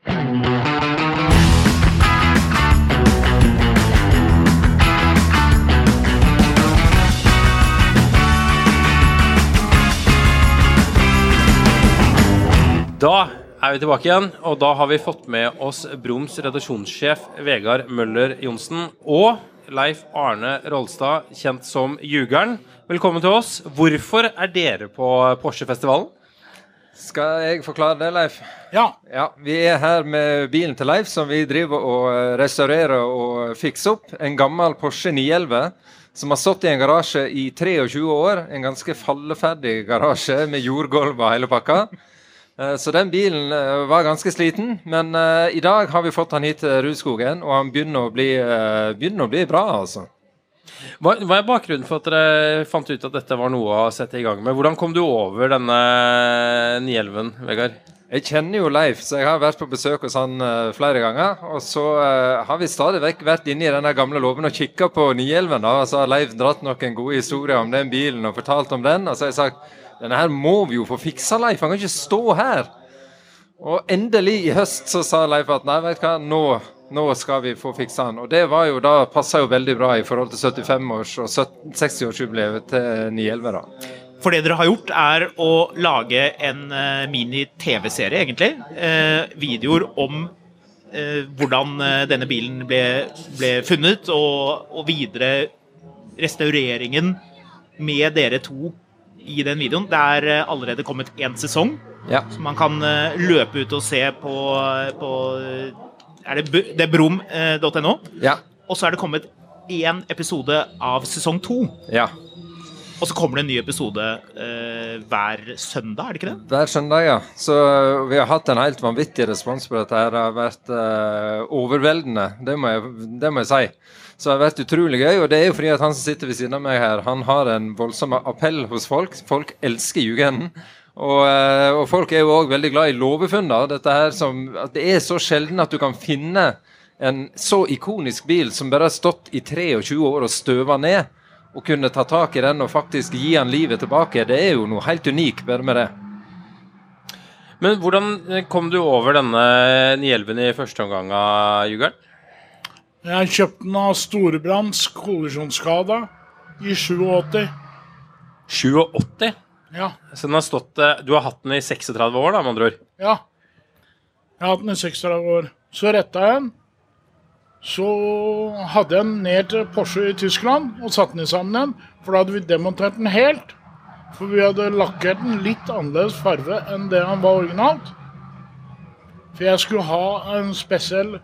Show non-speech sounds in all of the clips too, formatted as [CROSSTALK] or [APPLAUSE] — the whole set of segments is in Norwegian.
Da er vi tilbake igjen, og da har vi fått med oss Broms redaksjonssjef Vegard Møller Johnsen og Leif Arne Rolstad, kjent som Jugeren. Velkommen til oss. Hvorfor er dere på Porsche-festivalen? Skal jeg forklare det, Leif? Ja. Ja, Vi er her med bilen til Leif, som vi driver og eh, restaurerer og fikser opp. En gammel Porsche 911 som har stått i en garasje i 23 år. En ganske falleferdig garasje med jordgulv og hele pakka. Eh, Så den bilen eh, var ganske sliten, men i dag har vi fått han hit til Rudskogen, og han begynner å bli, begynner å bli bra, altså. Hva, hva er bakgrunnen for at dere fant ut at dette var noe å sette i gang med? Hvordan kom du over denne 911, Vegard? Jeg kjenner jo Leif, så jeg har vært på besøk hos han uh, flere ganger. Og så uh, har vi stadig vekk vært inne i denne gamle låven og kikka på 911. da, Og så har Leif dratt noen gode historier om den bilen og fortalt om den. Og så har jeg sagt denne her må vi jo få fiksa, Leif. Han kan ikke stå her. Og endelig i høst så sa Leif at nei, vet du hva, nå, nå skal vi få fiksa han. Og det var jo da passa jo veldig bra i forhold til 75-års- og 60-årsjubileet til 911. da. For det dere har gjort, er å lage en eh, mini-TV-serie, egentlig. Eh, videoer om eh, hvordan eh, denne bilen ble, ble funnet, og, og videre restaureringen med dere to i den videoen. Det er eh, allerede kommet én sesong, Ja. så man kan løpe ut og se på, på Er det, det er brom.no? Ja. Og så er det kommet én episode av sesong to. ja. Og så kommer det en ny episode eh, hver søndag, er det ikke det? Hver søndag, ja. Så uh, vi har hatt en helt vanvittig respons på dette. her. Det har vært uh, overveldende, det må, jeg, det må jeg si. Så det har vært utrolig gøy. Og det er jo fordi at han som sitter ved siden av meg her, han har en voldsom appell hos folk. Folk elsker Jugenden. Og, uh, og folk er jo òg veldig glad i låvefunner. Dette her som, at Det er så sjelden at du kan finne en så ikonisk bil som bare har stått i 23 år og støva ned. og kunne ta tak i den og faktisk gi han livet tilbake, det er jo noe helt unikt bare med det. Men hvordan kom du over denne 911 i første omgang av Jugeren? Jeg kjøpte den av Storebrands kollisjonsskada i 87. 87? Ja. Så den har stått, eh, du har hatt den i 36 år, da, med andre ord? ja. Jeg har hatt den i 36 år. Så retta jeg den. Så hadde jeg den ned til Porsche i Tyskland og satte den sammen igjen. For da hadde vi demontert den helt. For vi hadde lakkert den litt annerledes farve enn det han var originalt. For jeg skulle ha en spesiell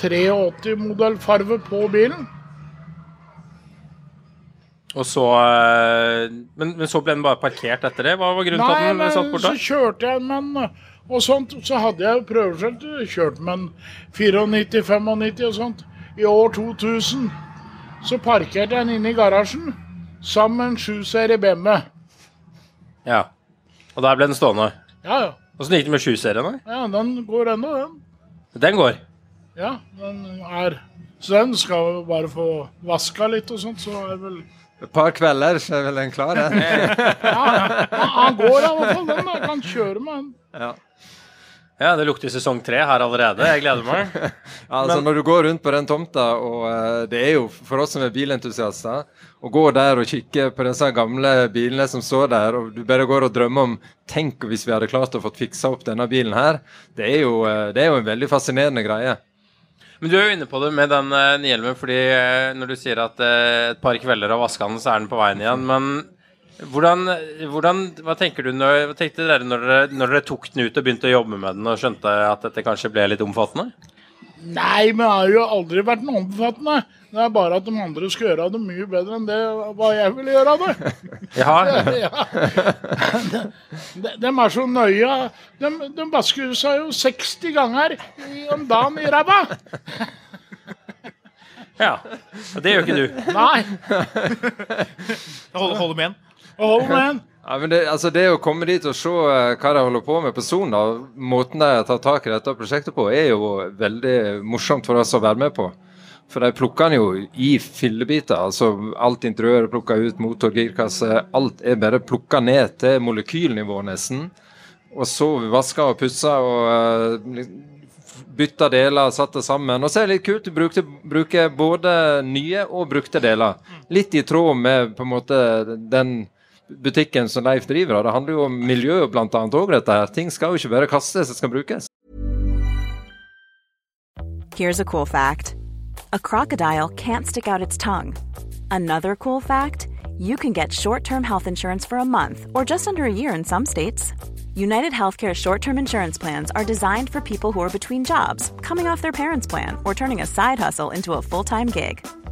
83-modell farve på bilen. Og så, eh, men, men så ble den bare parkert etter det? Hva var grunnen til at Nei, den satt men bort så kjørte jeg den, og sånt. Så hadde jeg prøveskjelt, kjørt med den 94-95 og sånt. I år 2000 så parkerte jeg den inne i garasjen sammen med en 7-serie BMW. Ja. Og der ble den stående. Ja, ja. Åssen gikk det med 7-serien, da? ja den går ennå, den. Den går. Ja, den er Så den skal bare få vaska litt og sånt, så er det vel Et par kvelder, så er vel den klar? Ja, ja. Han går i hvert fall, den. Kan kjøre med den. ja. Ja, det lukter sesong tre her allerede. Jeg gleder meg. [LAUGHS] Altså, når du går rundt på den tomta, og uh, det er jo for oss som er bilentusiaster, å gå der og kikke på disse gamle bilene som står der, og du bare går og drømmer om Tenk hvis vi hadde klart å få fiksa opp denne bilen her. Det er jo, uh, det er jo en veldig fascinerende greie. Men du er jo inne på det med den uh, 911, fordi uh, når du sier at uh, et par kvelder av vaska den, så er den på veien igjen. Men hvordan, hvordan Hva tenker du når, hva tenkte dere når, dere når dere tok den ut og begynte å jobbe med den og skjønte at dette kanskje ble litt omfattende? Nei, men det har jo aldri vært noe omfattende. Det er bare at de andre skal gjøre det mye bedre enn det hva jeg vil gjøre det. [LAUGHS] Ja, [LAUGHS] ja. de, de, de er så nøye. De, de vasker seg jo 60 ganger i- om dagen i ræva. [LAUGHS] ja. Og Det gjør ikke du. Nei. Jeg holder, holder med en. Hold med en. Ja, men det, altså det å komme dit og se eh, hva de holder på med på Son, måten de tar tak i dette prosjektet på, er jo veldig morsomt for oss å være med på. For de plukker den jo i fillebiter. altså Alt interiøret plukka ut, motor, girkasse. Alt er bare plukka ned til molekylnivå, nesten. Og så vaska og pussa og uh, bytta deler, satt det sammen. Og så er det litt kult, brukte, bruker både nye og brukte deler. Litt i tråd med på en måte den butikken som Leif driver. og Det handler jo om miljø annet òg, dette her. Ting skal jo ikke bare kastes, det skal brukes. Here's a cool fact a crocodile can't stick out its tongue. Another cool fact you can get short term health insurance for a month or just under a year in some states. United Healthcare short term insurance plans are designed for people who are between jobs, coming off their parents' plan, or turning a side hustle into a full time gig.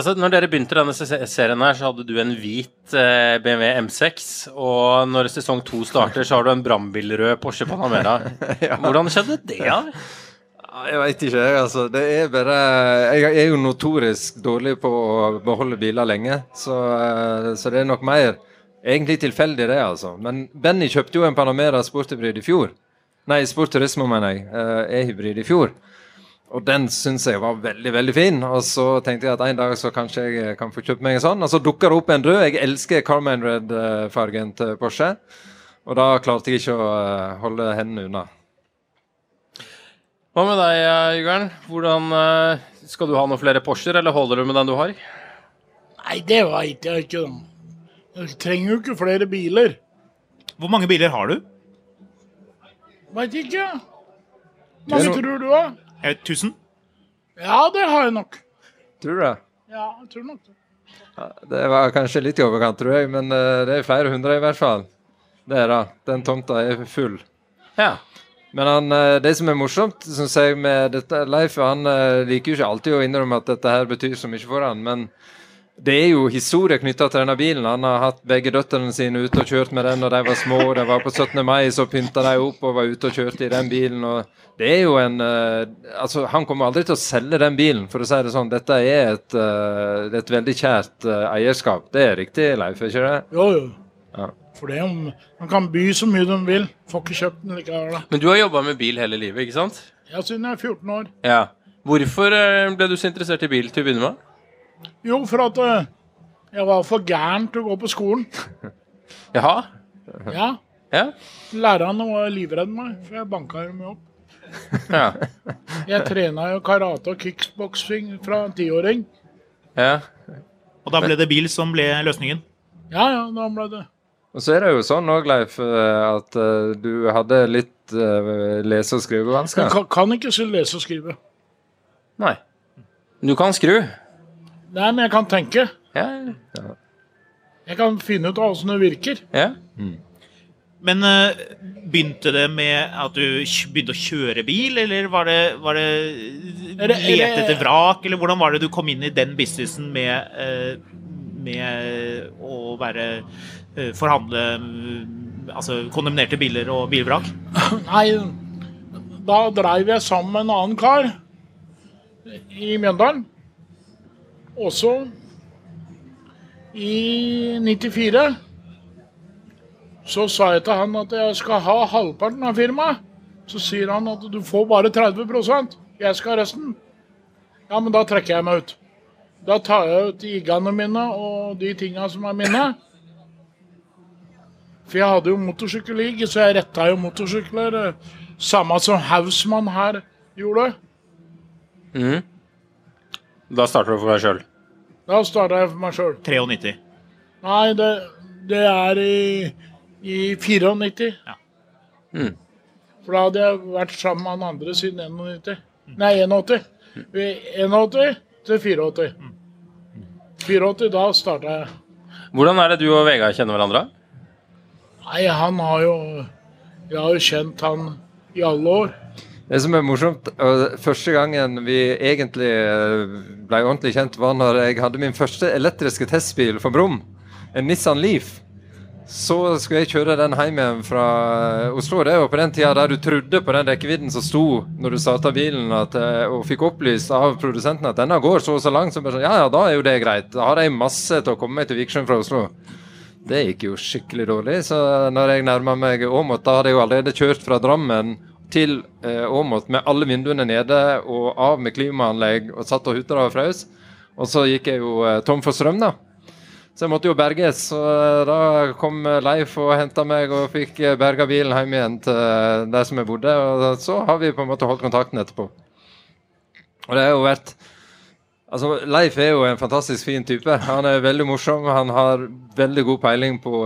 Altså, når dere begynte denne serien, her, så hadde du en hvit eh, BMW M6. Og når sesong to starter, så har du en brannbilrød Porsche Panamera. [LAUGHS] Hvordan skjedde det? da? Ja, Jeg veit ikke, jeg. altså. Det er bare Jeg er jo notorisk dårlig på å beholde biler lenge, så, eh, så det er nok mer egentlig tilfeldig, det, altså. Men Benny kjøpte jo en Panamera Sportybrid i fjor. Nei, Sport Turismo, mener jeg. eh, E-hybrid i fjor. Og den syns jeg var veldig veldig fin. Og så tenkte jeg at en dag så kanskje jeg kan få kjøpt meg en sånn. Og så dukker det opp en rød. Jeg elsker Carmen Red-fargen til Porsche. Og da klarte jeg ikke å eh, holde hendene unna. Hva med deg, eh, Jørgen? Hvordan eh, Skal du ha noen flere Porscher, eller holder du med den du har? Nei, det veit jeg ikke. Jeg trenger jo ikke flere biler. Hvor mange biler har du? Veit ikke. Det er Mange tror du, da? Eh, 1000? Ja, det har jeg nok. Tror du det? Ja, jeg tror nok det. Det var kanskje litt i overkant, tror jeg, men eh, det er flere hundre i hvert fall. Det er det. Den tomta er full. Ja. Men han, eh, det som er morsomt, syns jeg med dette Leif, han eh, liker jo ikke alltid å innrømme at dette her betyr så mye for han, men det er jo historie knytta til denne bilen. Han har hatt begge døtrene sine ute og kjørt med den da de var små. De var på 17. mai, så pynta de opp og var ute og kjørte i den bilen. og det er jo en eh, altså Han kommer aldri til å selge den bilen, for å si det sånn. Dette er et, eh, et veldig kjært eh, eierskap. Det er riktig, Leif? er ikke det? Jo, jo. Ja. For det om Man kan by så mye de vil. Får ikke kjøpt den likevel. da. Men du har jobba med bil hele livet, ikke sant? Ja, siden jeg er 14 år. Ja. Hvorfor ble du så interessert i bil til å begynne med? Jo, for at eh, jeg var for gæren til å gå på skolen. [LAUGHS] Jaha? Ja. Ja? Lærerne var livredde meg, for jeg banka dem opp. [LAUGHS] Ja. Jeg trena jo karate og kickboksing fra tiåring. ja. Og da ble det bil som ble løsningen. Ja, ja, da ble det Og så er det jo sånn òg, Leif, eh, at eh, du hadde litt lese- og skrivevansker. Jeg kan, kan ikke så lese og skrive. Nei. Du kan skru. Nei, men jeg kan tenke. Ja. Jeg kan finne ut av åssen det virker. ja. Men uh, begynte det med at du begynte å kjøre bil, eller var det, var det det- lete etter vrak, eller hvordan var det du kom inn i den businessen med, uh, med å være uh, forhandle mm, altså kondemnerte biler og bilvrak? Nei, da dreiv jeg sammen med en annen kar i Mjøndalen. Også i 94. Så sa jeg til han at jeg skal ha halvparten av firmaet. Så sier han at du får bare 30 Jeg skal ha resten. Ja, men da trekker jeg meg ut. Da tar jeg ut jiggene mine og de tinga som er mine. For jeg hadde jo motorsykkelligg, så jeg retta jo motorsykler. eh, Samme som Hausmann her gjorde. Mm. Da starter du for deg sjøl. Da starta jeg for meg sjøl. 93. Nei, det, det er i, i 94. Ja. Mm. For da hadde jeg vært sammen med han andre siden 91. Nei, 81. I 81 til 84. 84, da starta jeg. Hvordan er det du og Vegard kjenner hverandre? Nei, han har jo Jeg har jo kjent han i alle år. Det som er morsomt, Første gangen vi egentlig eh, ble ordentlig kjent, var når jeg hadde min første elektriske testbil for Brum. En Nissan Leaf. Så skulle jeg kjøre den hjem igjen fra eh, Oslo. Det var på den tida der du trodde på den rekkevidden som sto når du starta bilen, at, eh, og fikk opplyst av produsenten at denne går så og så langt. Så bare sånn, ja, ja, da er jo det greit. Da har jeg masse til å komme meg til Vikersund fra Oslo. Det gikk jo skikkelig dårlig. Så når jeg nærma meg Åmot, da hadde jeg jo allerede kjørt fra Drammen til eh, Åmot med alle vinduene nede og av med klimaanlegg og satt og hutra og frøs. Og så gikk jeg jo eh, tom for strøm, da. Så jeg måtte jo berges. Så eh, da kom eh, Leif og henta meg og fikk berga bilen hjem igjen til der som jeg bodde. Og så har vi på en måte holdt kontakten etterpå. Og det har jo vært Altså, Leif er jo en fantastisk fin type. Han er veldig morsom. Han har veldig god peiling på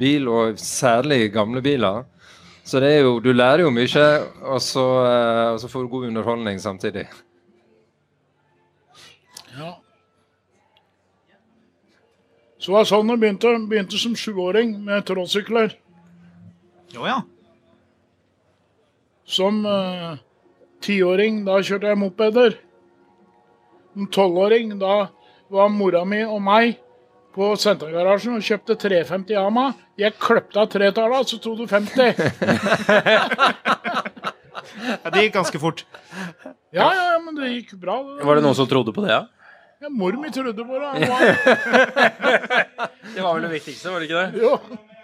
bil, og særlig gamle biler. Så det er jo, du lærer jo mye, og så, eh, og så får du god underholdning samtidig. Ja. Så var sånn det begynte. Begynte som sjuåring med trådsykler. Jo ja. Som uh, tiåring, da kjørte jeg mopeder. Som tolvåring, da var mora mi og meg på sentergarasjen og kjøpte 350 Yama. Jeg kløpte av tretallet, så tok du 50. [LAUGHS] ja. Det gikk ganske fort. Ja, ja, ja, men det gikk bra. Var det noen som trodde på det, ja? Ja, mor mi trodde på det. [LAUGHS] Det var vel det viktigste, var det ikke det? Jo.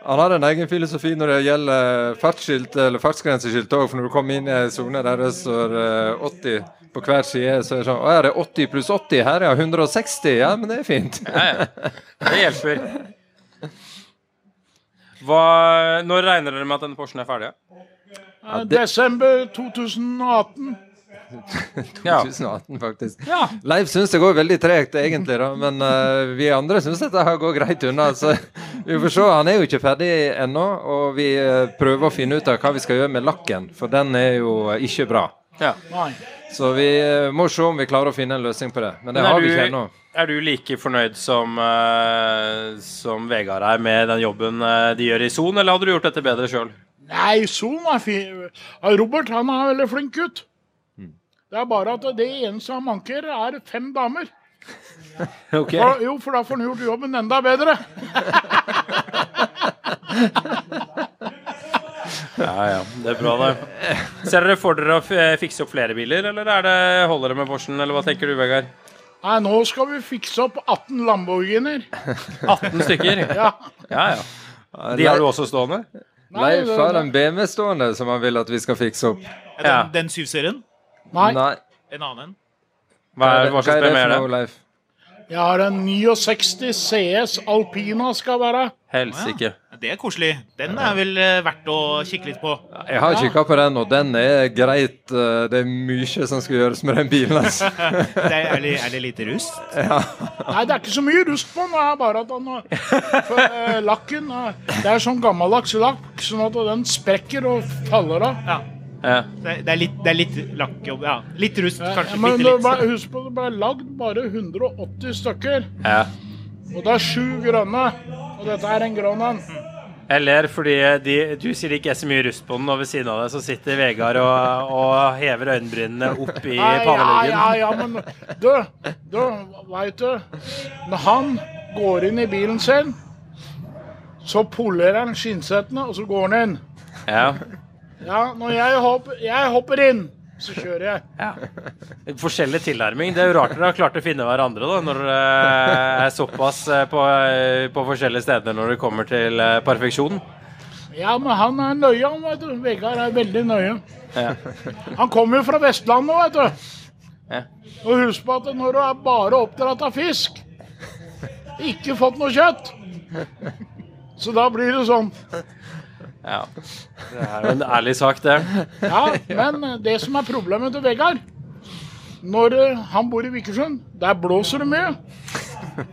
Han har en egen filosofi når det gjelder fartsskilt eller fartsgrenseskilt òg. For når du kommer inn i ei sone der det står eh, 80 på hver side, så er det sånn Å ja, det er 80 pluss 80. Her, ja. 160. Ja, men det er fint. Ja, ja. Det hjelper. Hva, når regner dere med at denne Porschen er ferdig? Eh, Desember 2018. [LAUGHS] Ja. 2018, faktisk. Ja. Leif syns det går veldig tregt, egentlig, da, men uh, vi andre syns dette har går greit unna. Så vi får se. Han er jo ikke ferdig ennå, og vi uh, prøver å finne ut av hva vi skal gjøre med lakken, for den er jo eh, ikke bra. ja. Så vi uh, må se om vi klarer å finne en løsning på det. Men det Men har vi ikke ennå. Er du like fornøyd som, eh, som Vegard er med den jobben de gjør i Son, eller hadde du gjort dette bedre sjøl? Nei, Son er fin. Robert han er veldig flink gutt. Det er bare at det ene som manker, er fem damer. [LAUGHS] Okay. For, jo, for da får han gjort jobben enda bedre. [LAUGHS] Ja, ja. Det er bra, det. Ser dere for dere å fikse opp flere biler, eller er det, holder det med Porschen, eller hva tenker du, Vegard? Nei, nå skal vi fikse opp 18 Lamborghiner. 18 [LAUGHS] stykker? Ja. Ja, ja. De har du også stående? Leif har en BMW stående som han vil at vi skal fikse opp. Den, Ja. den 7-serien. Nei, En annen en. Hva, er, hva slags det BMW er det? jeg har en 69 CS Alpina skal være. Helsike. Det er koselig. Den er vel eh, verdt å kikke litt på. Jeg har kikka på den, og den er greit. eh, Det er mye som skal gjøres med den bilen. Altså. [LAUGHS] Det er, er, det, er det lite rust? [LAUGHS] Ja. Nei, det er ikke så mye rust på den. Det er bare at den har for, eh, Lakken Det er sånn gammeldags lakk, sånn at den sprekker og faller av. Ja. Ja. Det er, det er litt, det er litt lakkjobb. Ja. Litt rust, Ja, kanskje. men bitte litt. husk på, det ble lagd bare 180 stykker. ja. Og det er sju grønne. Og dette er en grønn en. Jeg ler fordi de, du sier det ikke er så mye rust på den, og ved siden av deg så sitter Vegard og, og hever øyenbrynene opp i Nei, ja, ja, ja, men du, du, veit du Når han går inn i bilen sin, så polerer han skinnsettene, og så går han inn. Ja. Ja, når jeg hopper, jeg hopper inn, så kjører jeg. ja. Forskjellig tilnærming. Det er jo rart dere har klart å finne hverandre da, når dere er såpass eh, på, eh, på forskjellige steder når det kommer til eh, perfeksjon. Ja, men han er nøye, han, vet du. Vegard er veldig nøye. Han kommer jo fra Vestlandet, vet du. Ja. Og husk på at når du er bare oppdratt av fisk, ikke fått noe kjøtt, så da blir det sånn. Ja. Det er jo en ærlig sak, det. Ja, men det som er problemet til Vegard Når eh, han bor i Vikersund, der blåser det mye.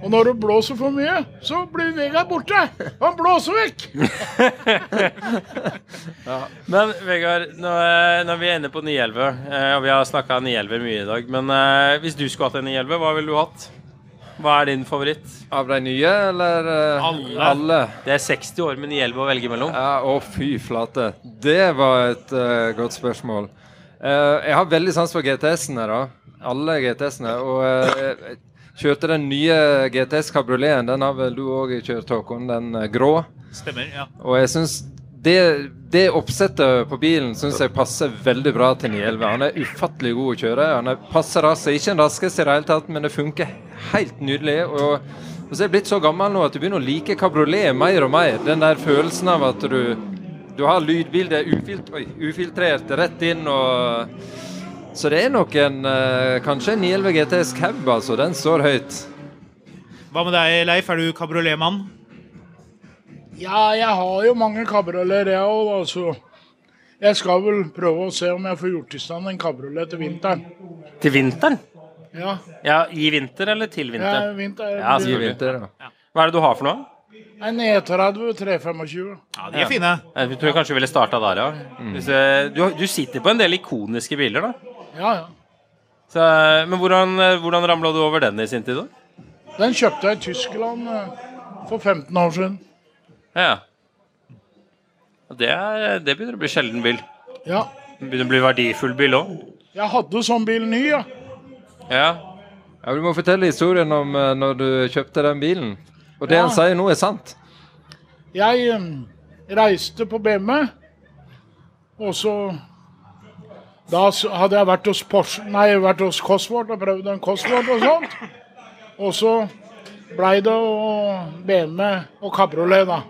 Og når det blåser for mye, så blir Vegard borte. Han blåser vekk. [LAUGHS] Men Vegard, nå, når vi er inne på 911, eh, og vi har snakka 911 mye i dag, men eh, hvis du skulle hatt en 911, hva ville du hatt? Hva er din favoritt? Av de nye, eller uh, Alle. alle? Det er 60 år med 911 å velge mellom. Ja, å fy flate. Det var et uh, godt spørsmål. Uh, jeg har veldig sans for GTS-ene, da. Alle GTS-ene. Og kjørte den nye GTS kabrioleten. Den har vel du òg kjørt, Håkon? Den grå. Stemmer. ja. Og jeg syns det, det oppsettet på bilen synes jeg passer veldig bra til 911. Han er ufattelig god å kjøre. Han er passer raskt. Ikke den raskeste i det hele tatt, men det funker helt nydelig. Og, og så er jeg blitt så gammel nå at du begynner å like kabriolet mer og mer. Den der følelsen av at du, du har lydbildet ufilt, oi, ufiltrert rett inn og Så det er nok en eh, kanskje en 911 GTS Cab, altså. Den står høyt. Hva med deg, Leif? Er du kabrioletmann? Ja, jeg har jo mange kabrioleter, jeg òg, altså. Jeg skal vel prøve å se om jeg får gjort i stand en kabriolet til vinteren. Til vinteren? Ja, Ja, I vinter eller til ja vinter? vinter Ja, I vinter, ja. Hva er det du har for noe? En E30 325. Ja, de er fine. Jeg tror kanskje vi ville starta der, ja. Hvis, eh, du, du sitter på en del ikoniske biler, da. Ja, ja. Så, eh, men hvordan, eh, hvordan ramla du over den i sin tid, da? Den kjøpte jeg i Tyskland for 15 år siden. Ja. Det, er, det begynner å bli sjelden bil. Ja. Det begynner å bli verdifull bil òg. Jeg hadde sånn bil ny, ja. Ja. Ja, Du må fortelle historien om eh, når du kjøpte den bilen. Og det Ja. han sier nå, er sant. Jeg eh, reiste på BMW, og så Da s- hadde jeg vært hos Porsche, nei, vært hos Cosworth og prøvd en Cosworth og sånt. Og så blei det å BMW og kabriolet, da.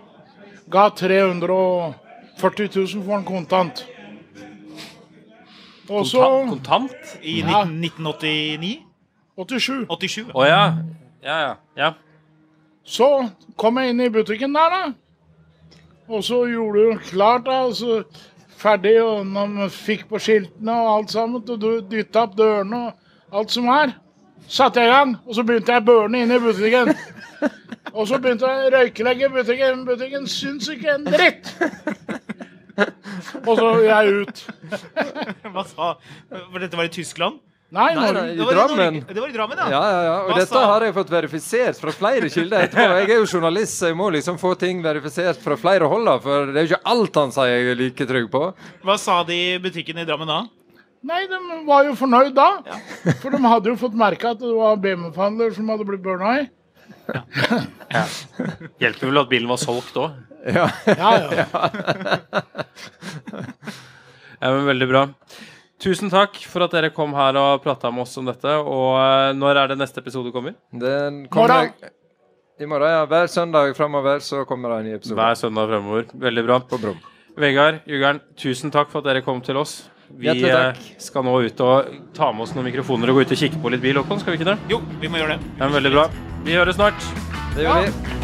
Ga 340 000 for en kontant. Også, Kontant? kontant? I Ja. 1989? 87. 87? Å ja. Ja, ja. ja. Så kom jeg inn i butikken der, da. Og så gjorde du klart, da. Så ferdig, og når man fikk på skiltene og alt sammen, og du dytta opp dørene og alt som er. Satte jeg i gang, og så begynte jeg å burne inne i butikken. Og så begynte jeg å røykelegge butikken. Butikken syns ikke en dritt! Og så jeg ut. Hva sa For dette var i Tyskland? Nei, Nei, nei, I Det var Drammen. Det var i Drammen, ja. Ja, ja, ja. Og Hva dette sa- har jeg fått verifisert fra flere kilder etterpå. Jeg er jo journalist, så jeg må liksom få ting verifisert fra flere hold. For det er jo ikke alt han sier jeg er like trygg på. Hva sa de i butikken i Drammen da? Nei, de var jo fornøyd da. [LAUGHS] For de hadde jo fått merke at det var BMW-forhandler som hadde blitt burna i. Hjelper vel at bilen var solgt òg. Ja. Ja, ja. [LAUGHS] Ja, veldig bra. Tusen takk for at dere kom her og prata med oss om dette. Og eh, når er det neste episode kommer? Den kommer Morgen. i morgen. ja. Hver søndag framover så kommer det en ny episode. Hver søndag fremover. Veldig bra. På Vegard, Jugern, tusen takk for at dere kom til oss. Vi eh, skal nå ut og ta med oss noen mikrofoner og gå ut og kikke på litt bil, Håkon. Skal vi ikke det? Jo, vi må gjøre det. Det er veldig bra. Vi høres snart. Det gjør vi.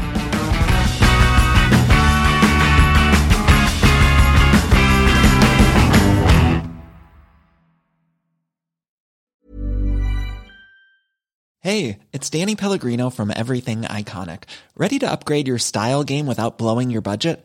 Hey, it's Danny Pellegrino from Everything Iconic. Ready to upgrade your style game without blowing your budget?